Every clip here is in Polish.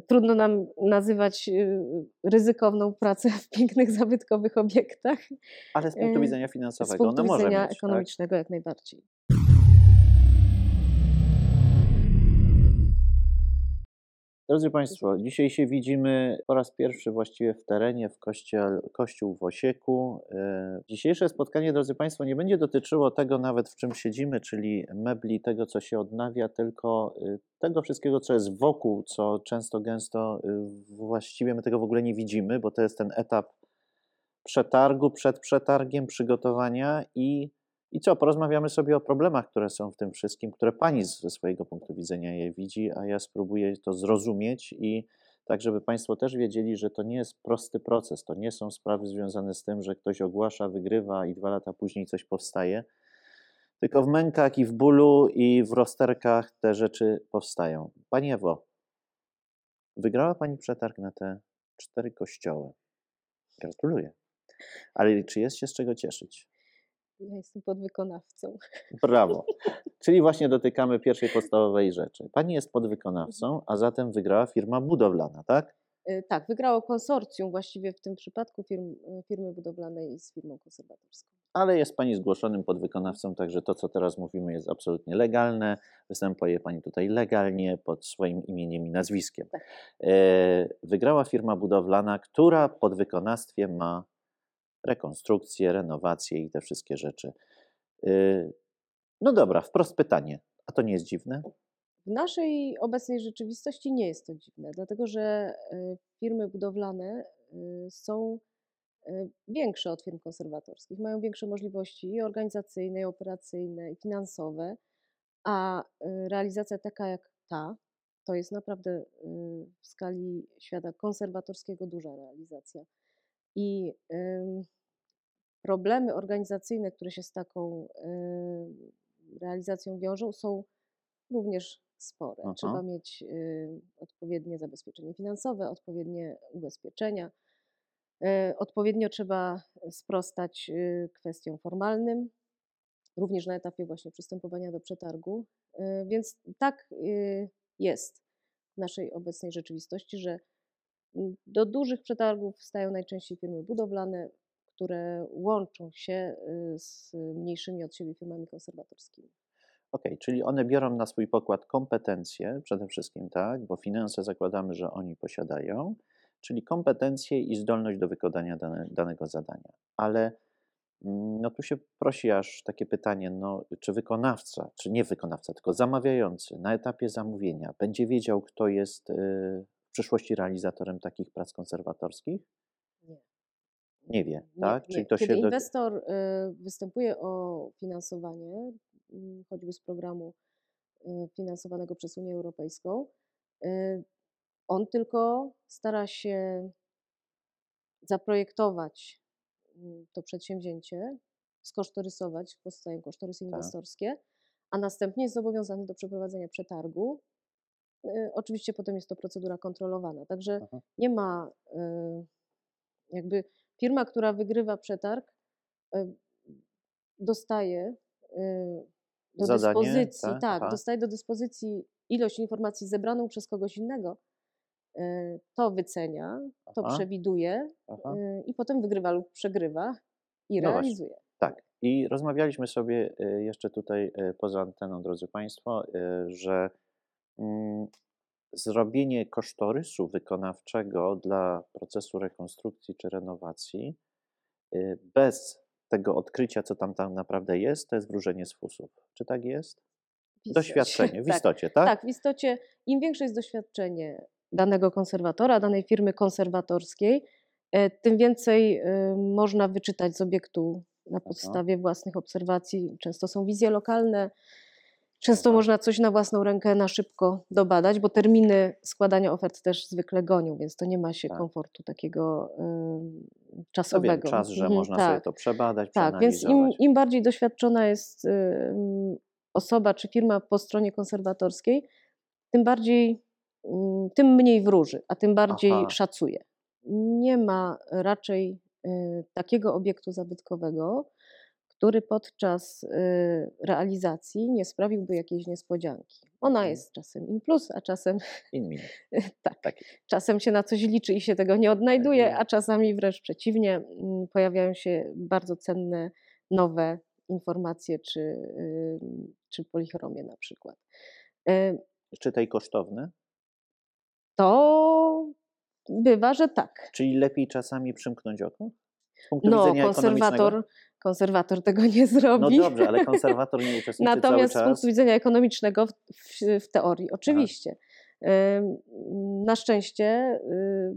trudno nam nazywać y, ryzykowną pracę w pięknych, zabytkowych obiektach. Ale z punktu Y, widzenia Z finansowego punktu ono może widzenia mieć, tak? ekonomicznego jak najbardziej. Drodzy Państwo, dzisiaj się widzimy po raz pierwszy właściwie w terenie, w kościel, kościół w Osieku. E, Dzisiejsze spotkanie, drodzy Państwo, nie będzie dotyczyło tego nawet, w czym siedzimy, czyli mebli, tego, co się odnawia, tylko y, tego wszystkiego, co jest wokół, co często, gęsto y, właściwie my tego w ogóle nie widzimy, bo to jest ten etap przetargu, przed przetargiem, przygotowania i, i co, porozmawiamy sobie o problemach, które są w tym wszystkim, które Pani ze swojego punktu widzenia je widzi, a ja spróbuję to zrozumieć i tak, żeby Państwo też wiedzieli, że to nie jest prosty proces, to nie są sprawy związane z tym, że ktoś ogłasza, wygrywa i dwa lata później coś powstaje, tylko w mękach i w bólu i w rozterkach te rzeczy powstają. Pani Ewo, wygrała Pani przetarg na te cztery kościoły. Gratuluję. Ale czy jest się z czego cieszyć? Ja jestem podwykonawcą. Brawo. Czyli właśnie dotykamy pierwszej podstawowej rzeczy. Pani jest podwykonawcą, a zatem wygrała firma budowlana, tak? Y, Tak, wygrało konsorcjum właściwie w tym przypadku firm, y, firmy budowlanej z firmą konserwatorską. Ale jest Pani zgłoszonym podwykonawcą, także to, co teraz mówimy, jest absolutnie legalne. Występuje Pani tutaj legalnie pod swoim imieniem i nazwiskiem. Tak. E, Wygrała firma budowlana, która pod wykonawstwie ma rekonstrukcję, renowację i te wszystkie rzeczy. E, No dobra, wprost pytanie. A to nie jest dziwne? W naszej obecnej rzeczywistości nie jest to dziwne, dlatego że y, firmy budowlane y, są y, większe od firm konserwatorskich, mają większe możliwości i organizacyjne, i operacyjne, i finansowe, a y, realizacja taka jak ta, to jest naprawdę y, w skali świata konserwatorskiego duża realizacja. I problemy organizacyjne, które się z taką realizacją wiążą, są również spore. Aha. Trzeba mieć odpowiednie zabezpieczenie finansowe, odpowiednie ubezpieczenia. Y, odpowiednio trzeba sprostać y, kwestiom formalnym, również na etapie właśnie przystępowania do przetargu. Y, Więc tak y, jest w naszej obecnej rzeczywistości, że do dużych przetargów stają najczęściej firmy budowlane, które łączą się y, z mniejszymi od siebie firmami konserwatorskimi. Okej, czyli one biorą na swój pokład kompetencje przede wszystkim, tak? Bo finanse zakładamy, że oni posiadają, czyli kompetencje i zdolność do wykonania dane, danego zadania. Ale mm, no tu się prosi aż takie pytanie, no, czy wykonawca, czy nie wykonawca, tylko zamawiający na etapie zamówienia będzie wiedział, kto jest y, przyszłości realizatorem takich prac konserwatorskich? Nie. Nie wie, Nie, tak? nie. Czyli to Kiedy się do... inwestor y, występuje o finansowanie, mm, choćby z programu y, finansowanego przez Unię Europejską, y, on tylko stara się zaprojektować mm, to przedsięwzięcie, skosztorysować, powstają kosztorysy Tak. inwestorskie, a następnie jest zobowiązany do przeprowadzenia przetargu. Y, Oczywiście potem jest to procedura kontrolowana, także Aha. nie ma y, jakby firma, która wygrywa przetarg, y, dostaje do Zadanie, dyspozycji, tak? tak, dostaje do dyspozycji ilość informacji zebraną przez kogoś innego, to wycenia, to Aha. przewiduje Aha. i potem wygrywa lub przegrywa i No właśnie. realizuje. Tak. I rozmawialiśmy sobie jeszcze tutaj poza anteną, drodzy Państwo, że zrobienie kosztorysu wykonawczego dla procesu rekonstrukcji czy renowacji y, bez tego odkrycia, co tam, tam naprawdę jest, to jest wróżenie z fusów. Czy tak jest? W. Doświadczenie, w Tak. istocie, tak? Tak, w istocie im większe jest doświadczenie danego konserwatora, danej firmy konserwatorskiej, e, tym więcej e, można wyczytać z obiektu na podstawie własnych obserwacji. Często są wizje lokalne, często można coś na własną rękę na szybko dobadać, bo terminy składania ofert też zwykle gonią, więc to nie ma się Tak. komfortu takiego e, To wiem, czasowego. czas, że Mhm, można sobie tak. to przebadać, Tak, więc im, im bardziej doświadczona jest y, osoba czy firma po stronie konserwatorskiej, tym bardziej, mm, tym mniej wróży, a tym bardziej Aha. szacuje. Nie ma raczej y, takiego obiektu zabytkowego, który podczas y, realizacji nie sprawiłby jakiejś niespodzianki. Ona Mhm. jest czasem in plus, a czasem In minus. tak. Tak. Czasem się na coś liczy i się tego nie odnajduje, a czasami wręcz przeciwnie, mm, pojawiają się bardzo cenne, nowe informacje czy, ym, czy polichromie na przykład. Y, Czy tej kosztowne? To bywa, że tak. Czyli lepiej czasami przymknąć oko? Z punktu No, widzenia konserwator, konserwator tego nie No zrobi. dobrze, ale konserwator nie uczestniczy Natomiast z cały punktu czas. widzenia ekonomicznego, w, w, w teorii, oczywiście. Ym, Na szczęście y,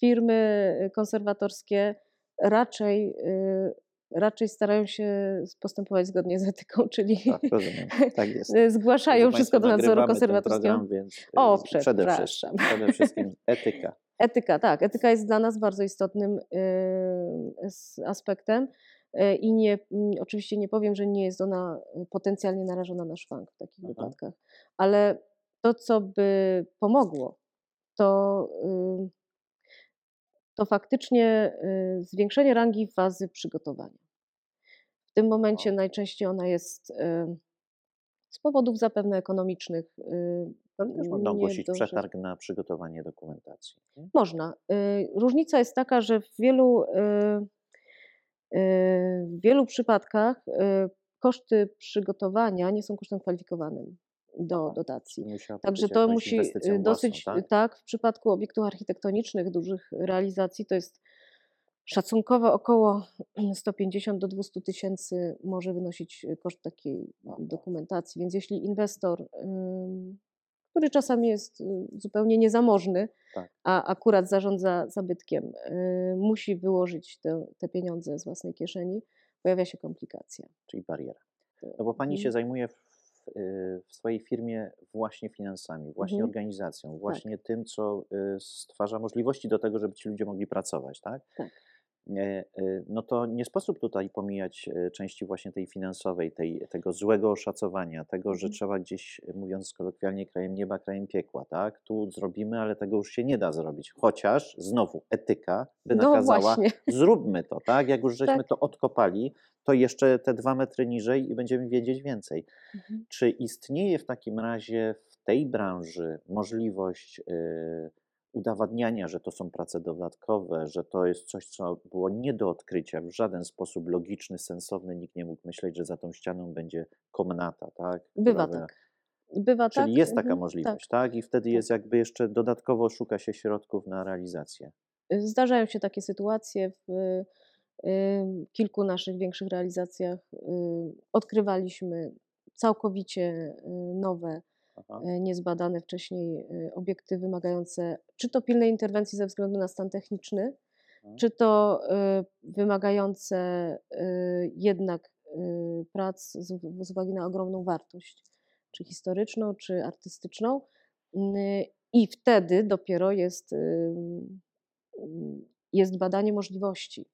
firmy konserwatorskie raczej, y, raczej starają się postępować zgodnie z etyką, czyli Tak, rozumiem. Tak jest. zgłaszają Drodzy wszystko do nadzoru konserwatorskiego. Y, O, z- przede wszystkim, przepraszam. przede wszystkim etyka. Etyka, tak. Etyka jest dla nas bardzo istotnym y, aspektem y, i nie, mm, oczywiście nie powiem, że nie jest ona potencjalnie narażona na szwank w takich Aha. wypadkach, ale to, co by pomogło, to, y, to faktycznie zwiększenie rangi fazy przygotowania. W tym momencie najczęściej ona jest z powodów zapewne ekonomicznych. Ale też można ogłosić do- przetarg na przygotowanie dokumentacji. nie? Można. Y, Różnica jest taka, że w wielu, y, y, w wielu przypadkach koszty przygotowania nie są kosztem kwalifikowanym do Aha, dotacji. Także to musi dosyć, własną, tak? tak, w przypadku obiektów architektonicznych, dużych realizacji, to jest szacunkowo około 150 do 200 tysięcy może wynosić koszt takiej Aha. dokumentacji. Więc jeśli inwestor, który czasami jest y, zupełnie niezamożny, Tak. a akurat zarządza zabytkiem, y, musi wyłożyć te, te pieniądze z własnej kieszeni, pojawia się komplikacja. Czyli bariera. No bo pani się Mhm. zajmuje w, y, w swojej firmie właśnie finansami, właśnie Mhm. organizacją, właśnie tym, co stwarza możliwości do tego, żeby ci ludzie mogli pracować, tak? Tak. E, y, No to nie sposób tutaj pomijać e, części właśnie tej finansowej, tej, tego złego oszacowania, tego, że Mhm. trzeba gdzieś, e, mówiąc kolokwialnie, krajem nieba, krajem piekła, tak? Tu zrobimy, ale tego już się nie da zrobić. Chociaż znowu etyka by No nakazała, właśnie. zróbmy to, tak? Jak już żeśmy Tak. to odkopali, to jeszcze te dwa metry niżej i będziemy wiedzieć więcej. Mhm. Czy istnieje w takim razie w tej branży możliwość y, udowadniania, że to są prace dodatkowe, że to jest coś, co było nie do odkrycia, w żaden sposób logiczny, sensowny, nikt nie mógł myśleć, że za tą ścianą będzie komnata, tak? Bywa Która tak. Bywa Czyli tak. jest taka mhm, możliwość, tak? I wtedy jest jakby jeszcze dodatkowo szuka się środków na realizację. Zdarzają się takie sytuacje w y, kilku naszych większych realizacjach. y, Odkrywaliśmy całkowicie y, nowe, Aha. y, niezbadane wcześniej y, obiekty wymagające czy to pilnej interwencji ze względu na stan techniczny, Mhm. czy to y, wymagające jednak prac z, uwagi na ogromną wartość, czy historyczną, czy artystyczną. Y, I wtedy dopiero jest, ym, jest badanie możliwości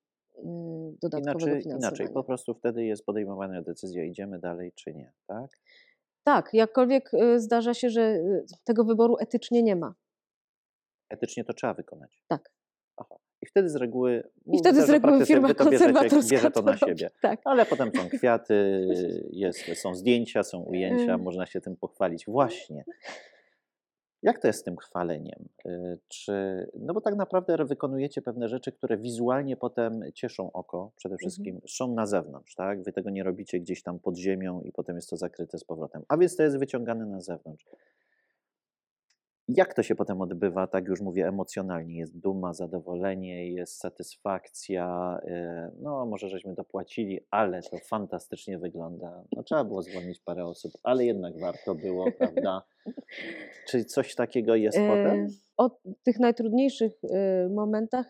dodatkowego Inaczej, finansowania. inaczej, po prostu wtedy jest podejmowana decyzja, idziemy dalej czy nie, tak? Tak, jakkolwiek y, zdarza się, że y, tego wyboru etycznie nie ma. Etycznie to trzeba wykonać. Tak. Aha. I wtedy z reguły. I mówmy wtedy z reguły firma konserwatorska bierze to na robi. siebie. Tak. Ale potem są kwiaty, jest, są zdjęcia, są ujęcia, można się tym pochwalić. Właśnie. Jak to jest z tym chwaleniem? Y, Czy, no bo tak naprawdę wykonujecie pewne rzeczy, które wizualnie potem cieszą oko, przede Mhm. wszystkim są na zewnątrz, tak? Wy tego nie robicie gdzieś tam pod ziemią i potem jest to zakryte z powrotem. A więc to jest wyciągane na zewnątrz. Jak to się potem odbywa, tak już mówię, emocjonalnie? Jest duma, zadowolenie, jest satysfakcja. y, No, może żeśmy dopłacili, ale to fantastycznie wygląda. No, trzeba było zwolnić parę osób, ale jednak warto było, prawda? Czy coś takiego jest potem? Y, O tych najtrudniejszych y, momentach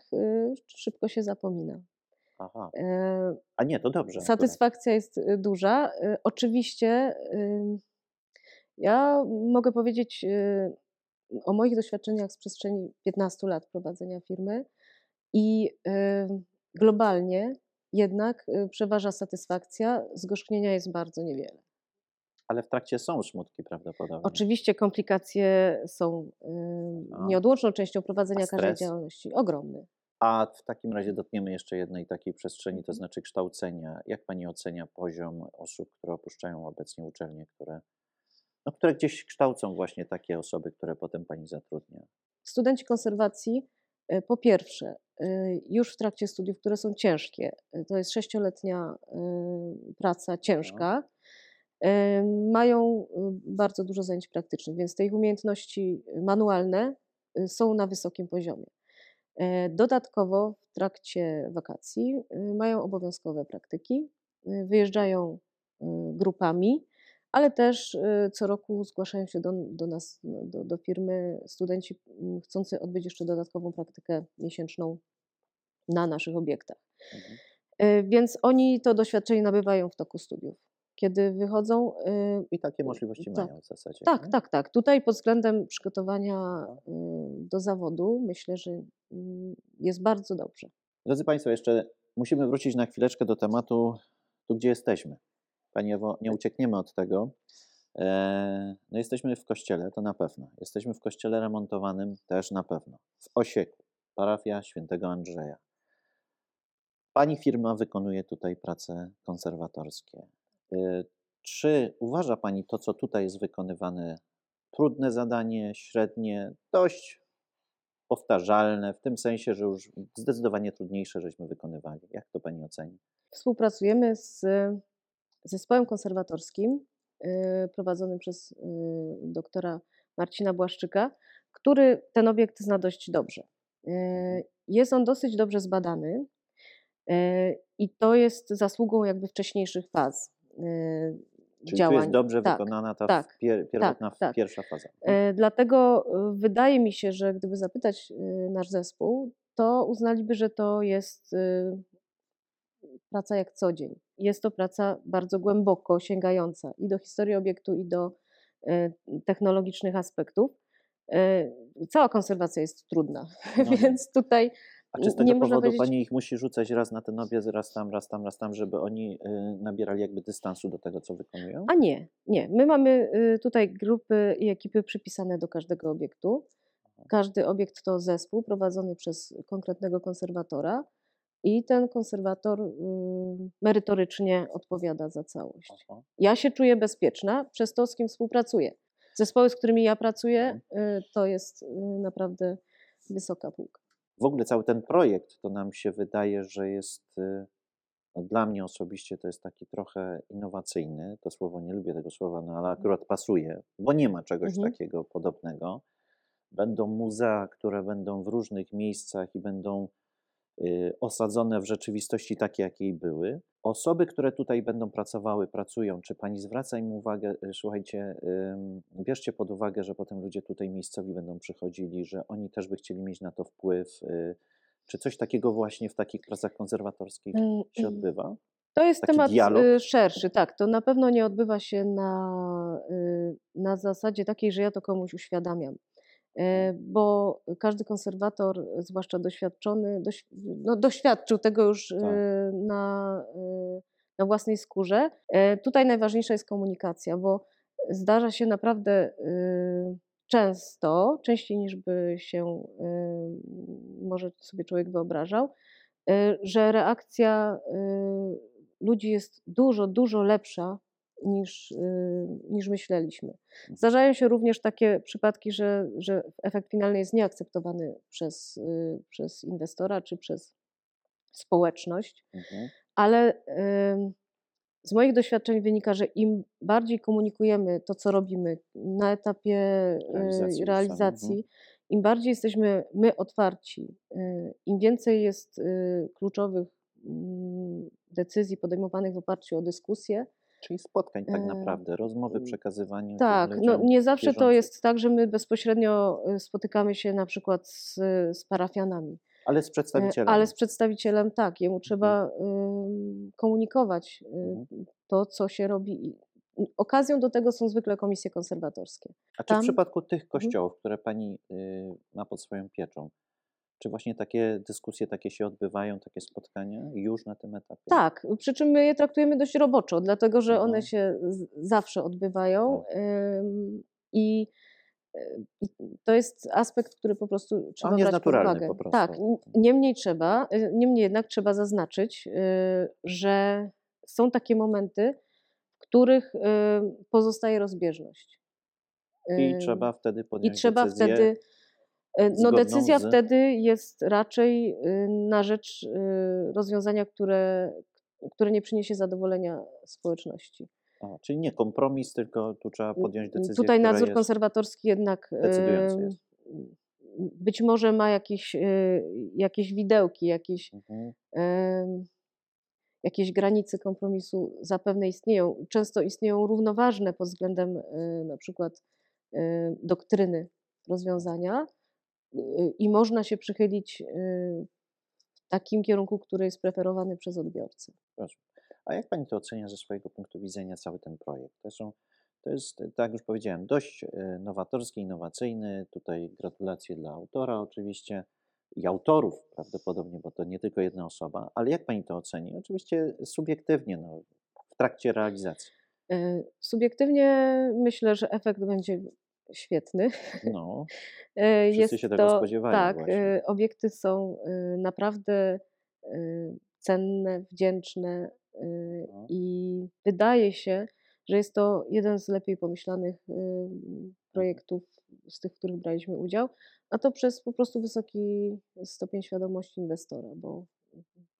szybko się zapomina. Aha. A nie, to dobrze. Satysfakcja jest duża. Oczywiście ja mogę powiedzieć o moich doświadczeniach z przestrzeni 15 lat prowadzenia firmy i globalnie jednak y, przeważa satysfakcja, zgorzknienia jest bardzo niewiele. Ale w trakcie są smutki prawdopodobnie. Oczywiście komplikacje są nieodłączną częścią prowadzenia każdej działalności. Ogromny. A w takim razie dotkniemy jeszcze jednej takiej przestrzeni, to znaczy kształcenia. Jak pani ocenia poziom osób, które opuszczają obecnie uczelnie, które, no, które gdzieś kształcą właśnie takie osoby, które potem pani zatrudnia? Studenci konserwacji, e, po pierwsze, e, już w trakcie studiów, które są ciężkie, e, to jest sześcioletnia praca ciężka, e, mają bardzo dużo zajęć praktycznych, więc te ich umiejętności manualne są na wysokim poziomie. Dodatkowo w trakcie wakacji mają obowiązkowe praktyki, wyjeżdżają grupami, ale też e, co roku zgłaszają się do, do nas, no, do, do firmy studenci m, chcący odbyć jeszcze dodatkową praktykę miesięczną na naszych obiektach. Mhm. E, Więc oni to doświadczenie nabywają w toku studiów. Kiedy wychodzą, e, I takie możliwości tak. mają w zasadzie. tak, nie? tak, tak. Tutaj pod względem przygotowania y, do zawodu myślę, że mm, jest bardzo dobrze. Drodzy Państwo, jeszcze musimy wrócić na chwileczkę do tematu, tu gdzie jesteśmy. Pani Ewo, nie uciekniemy od tego. E, No jesteśmy w kościele, to na pewno. Jesteśmy w kościele remontowanym, też na pewno. W Osieku, parafia świętego Andrzeja. Pani firma wykonuje tutaj prace konserwatorskie. E, Czy uważa Pani to, co tutaj jest wykonywane, trudne zadanie, średnie, dość powtarzalne, w tym sensie, że już zdecydowanie trudniejsze żeśmy wykonywali. Jak to Pani oceni? Współpracujemy z zespołem konserwatorskim y, prowadzonym przez y, doktora Marcina Błaszczyka, który ten obiekt zna dość dobrze. Y, Jest on dosyć dobrze zbadany i to jest zasługą jakby wcześniejszych faz Czyli działań. tu jest dobrze Tak, wykonana ta tak, pier, pierwotna, tak. pierwsza faza. E, Dlatego wydaje mi się, że gdyby zapytać nasz zespół, to uznaliby, że to jest praca jak co dzień. Jest to praca bardzo głęboko sięgająca i do historii obiektu, i do e, technologicznych aspektów. E, Cała konserwacja jest trudna, No tak. więc tutaj A czy z tego powodu powiedzieć- Pani ich musi rzucać raz na ten obiec, raz tam, raz tam, raz tam, żeby oni y, nabierali jakby dystansu do tego, co wykonują? A nie, nie. My mamy tutaj grupy i ekipy przypisane do każdego obiektu. Każdy obiekt to zespół prowadzony przez konkretnego konserwatora i ten konserwator merytorycznie odpowiada za całość. Ja się czuję bezpieczna przez to, z kim współpracuję. Zespoły, z którymi ja pracuję, y, to jest y, naprawdę wysoka półka. W ogóle cały ten projekt, to nam się wydaje, że jest, y, no dla mnie osobiście to jest taki trochę innowacyjny. To słowo, nie lubię tego słowa, no ale akurat pasuje, bo nie ma czegoś Mhm. takiego podobnego. Będą muzea, które będą w różnych miejscach i będą osadzone w rzeczywistości takie, jakiej były. Osoby, które tutaj będą pracowały, pracują, czy pani zwraca im uwagę, y, słuchajcie, bierzcie pod uwagę, że potem ludzie tutaj miejscowi będą przychodzili, że oni też by chcieli mieć na to wpływ. y, Czy coś takiego właśnie w takich pracach konserwatorskich Mm, się mm. odbywa? To jest Taki temat dialog? y, szerszy, tak. To na pewno nie odbywa się na, y, na zasadzie takiej, że ja to komuś uświadamiam. E, Bo każdy konserwator, zwłaszcza doświadczony, doś, no, doświadczył tego już y, Tak. na, y, na własnej skórze. E, Tutaj najważniejsza jest komunikacja, bo zdarza się naprawdę często, częściej niż by się może sobie człowiek wyobrażał, że reakcja ludzi jest dużo, dużo lepsza niż, y, niż myśleliśmy. Zdarzają się również takie przypadki, że, że efekt finalny jest nieakceptowany przez, y, przez inwestora czy przez społeczność, Mhm. ale z moich doświadczeń wynika, że im bardziej komunikujemy to, co robimy na etapie y, Realizacji realizacji, samej, mhm. im bardziej jesteśmy my otwarci, y, im więcej jest y, kluczowych mm, decyzji podejmowanych w oparciu o dyskusję, Czyli spotkań tak naprawdę, rozmowy, przekazywanie. tym tak, no nie zawsze to bieżąco. jest tak, że my bezpośrednio y, spotykamy się na przykład z, z parafianami, Ale z przedstawicielem. ale z przedstawicielem tak, jemu trzeba ym, komunikować y, Mhm. to, co się robi. Okazją do tego są zwykle komisje konserwatorskie. A czy w tam- przypadku tych Mhm. kościołów, które pani y, ma pod swoją pieczą, czy właśnie takie dyskusje takie się odbywają, takie spotkania już na tym etapie? Tak, przy czym my je traktujemy dość roboczo, dlatego że Mhm. one się z- zawsze odbywają i y, i to jest aspekt, który po prostu trzeba jest brać pod uwagę. po prostu. Tak, n- niemniej trzeba, y, niemniej jednak trzeba zaznaczyć, y, że są takie momenty, w których pozostaje rozbieżność. I trzeba wtedy I podjąć trzeba decyzję. wtedy. Y, No, decyzja z- wtedy jest raczej y, na rzecz y, rozwiązania, które, które nie przyniesie zadowolenia społeczności. A, czyli nie kompromis, tylko tu trzeba podjąć decyzję. Tutaj nadzór konserwatorski jednak decydujący y, jest. być może ma jakieś, jakieś widełki, jakieś, Mhm. jakieś granice kompromisu zapewne istnieją. Często istnieją równoważne pod względem na przykład doktryny rozwiązania i można się przychylić y, w takim kierunku, który jest preferowany przez odbiorcę. Proszę. A jak pani to ocenia ze swojego punktu widzenia cały ten projekt? To, są, to jest, tak jak już powiedziałem, dość nowatorski, innowacyjny. Tutaj gratulacje dla autora oczywiście i autorów prawdopodobnie, bo to nie tylko jedna osoba. Ale jak pani to oceni? Oczywiście subiektywnie, no, w trakcie realizacji. Y, Subiektywnie myślę, że efekt będzie świetny. No, E, Wszyscy Jest się tego to, spodziewali Tak, właśnie. e, obiekty są e, naprawdę cenne, wdzięczne No. i wydaje się, że jest to jeden z lepiej pomyślanych e, projektów z tych, w których braliśmy udział, a to przez po prostu wysoki stopień świadomości inwestora, bo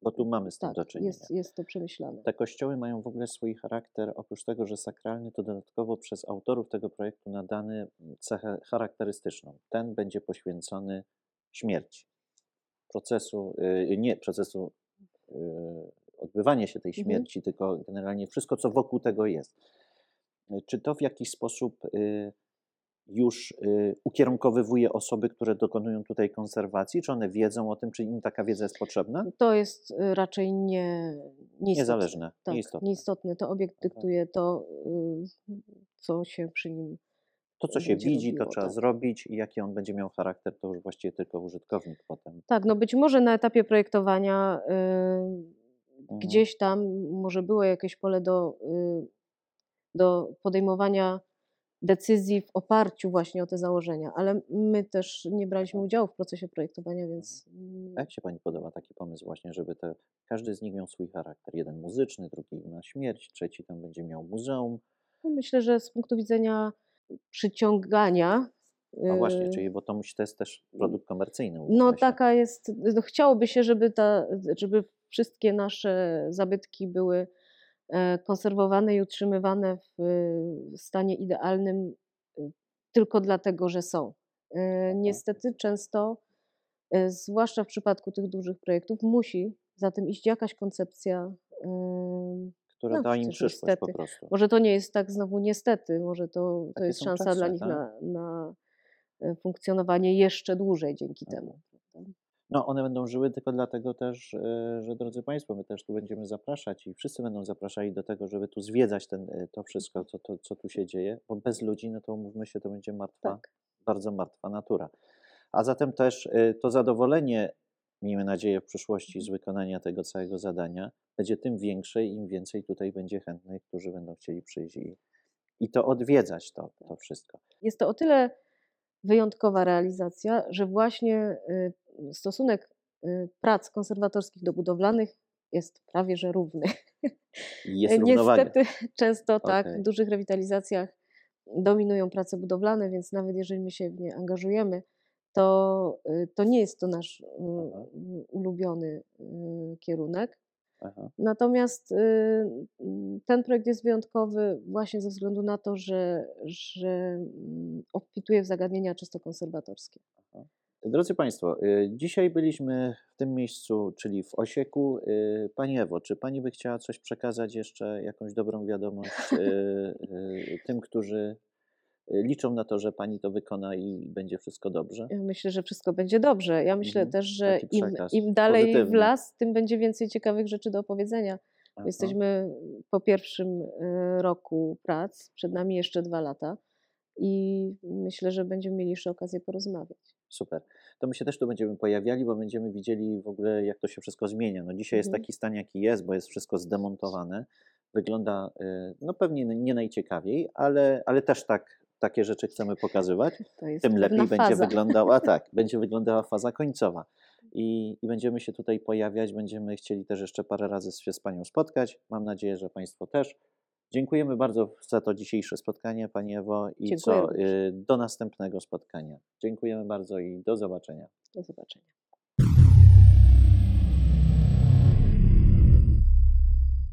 bo tu mamy z tym tak, do czynienia. jest, jest to przemyślane. Te kościoły mają w ogóle swój charakter, oprócz tego, że sakralny, to dodatkowo przez autorów tego projektu nadany cechę charakterystyczną. Ten będzie poświęcony śmierci. Procesu, y, nie procesu y, odbywania się tej Mhm. śmierci, tylko generalnie wszystko, co wokół tego jest. Y, Czy to w jakiś sposób już y, ukierunkowywuje osoby, które dokonują tutaj konserwacji? Czy one wiedzą o tym, czy im taka wiedza jest potrzebna? To jest e, raczej nie, nieistotne. Niezależne, Tak, nieistotne. nieistotne. To obiekt dyktuje to, y, co się przy nim To, co się widzi, to robiło, trzeba tak. zrobić i jaki on będzie miał charakter, to już właściwie tylko użytkownik potem. Tak, no być może na etapie projektowania y, Mhm. gdzieś tam może było jakieś pole do, y, do podejmowania decyzji w oparciu właśnie o te założenia, ale my też nie braliśmy udziału w procesie projektowania, więc mm, A jak się Pani podoba taki pomysł właśnie, żeby te, każdy z nich miał swój charakter? Jeden muzyczny, drugi na śmierć, trzeci tam będzie miał muzeum. no myślę, że z punktu widzenia przyciągania. A właśnie, y, czyli bo to musi to jest też produkt komercyjny. No taka jest, no chciałoby się, żeby, ta, żeby wszystkie nasze zabytki były konserwowane i utrzymywane w e, stanie idealnym e, tylko dlatego, że są. E, Niestety często, e, zwłaszcza w przypadku tych dużych projektów, musi za tym iść jakaś koncepcja. e, Która no da im przyszłość po niestety. prostu. Może to nie jest tak znowu niestety, może to, to jest szansa czasy, dla nich tak? na, na e, funkcjonowanie jeszcze dłużej dzięki Mhm. temu. No, one będą żyły tylko dlatego też, e, że drodzy Państwo, my też tu będziemy zapraszać i wszyscy będą zapraszali do tego, żeby tu zwiedzać ten, e, to wszystko, co, to, co tu się dzieje, bo bez ludzi, no to mówmy się, to będzie martwa, Tak. bardzo martwa natura. A zatem też e, to zadowolenie, miejmy nadzieję, w przyszłości z wykonania tego całego zadania będzie tym większe, im więcej tutaj będzie chętnych, którzy będą chcieli przyjść i, i to odwiedzać, to, to wszystko. Jest to o tyle wyjątkowa realizacja, że właśnie stosunek y, prac konserwatorskich do budowlanych jest prawie że równy. Jest równowaga. Niestety często tak, w dużych rewitalizacjach dominują prace budowlane, więc nawet jeżeli my się w nie angażujemy, to, y, to nie jest to nasz y, Aha. ulubiony kierunek. Aha. Natomiast ten projekt jest wyjątkowy właśnie ze względu na to, że, że mm, obfituje w zagadnienia czysto konserwatorskie. Drodzy Państwo, y, dzisiaj byliśmy w tym miejscu, czyli w Osieku. Y, Pani Ewo, czy Pani by chciała coś przekazać jeszcze, jakąś dobrą wiadomość y, tym, którzy liczą na to, że Pani to wykona i będzie wszystko dobrze? Ja myślę, że wszystko będzie dobrze. Ja myślę Mhm, też, że im, im dalej w pozytywny. las, tym będzie więcej ciekawych rzeczy do opowiedzenia. Jesteśmy po pierwszym roku prac, przed nami jeszcze dwa lata i myślę, że będziemy mieli jeszcze okazję porozmawiać. Super. To my się też tu będziemy pojawiali, bo będziemy widzieli w ogóle, jak to się wszystko zmienia. No dzisiaj jest Mhm. taki stan, jaki jest, bo jest wszystko zdemontowane. Wygląda y, no pewnie nie najciekawiej, ale, ale też tak takie rzeczy chcemy pokazywać, tym lepiej będzie faza. wyglądała, tak, będzie wyglądała faza końcowa. I, I będziemy się tutaj pojawiać, będziemy chcieli też jeszcze parę razy się z Panią spotkać. Mam nadzieję, że Państwo też. Dziękujemy bardzo za to dzisiejsze spotkanie, Pani Ewo, i Dziękuję co również. y, do następnego spotkania. Dziękujemy bardzo i do zobaczenia. Do zobaczenia.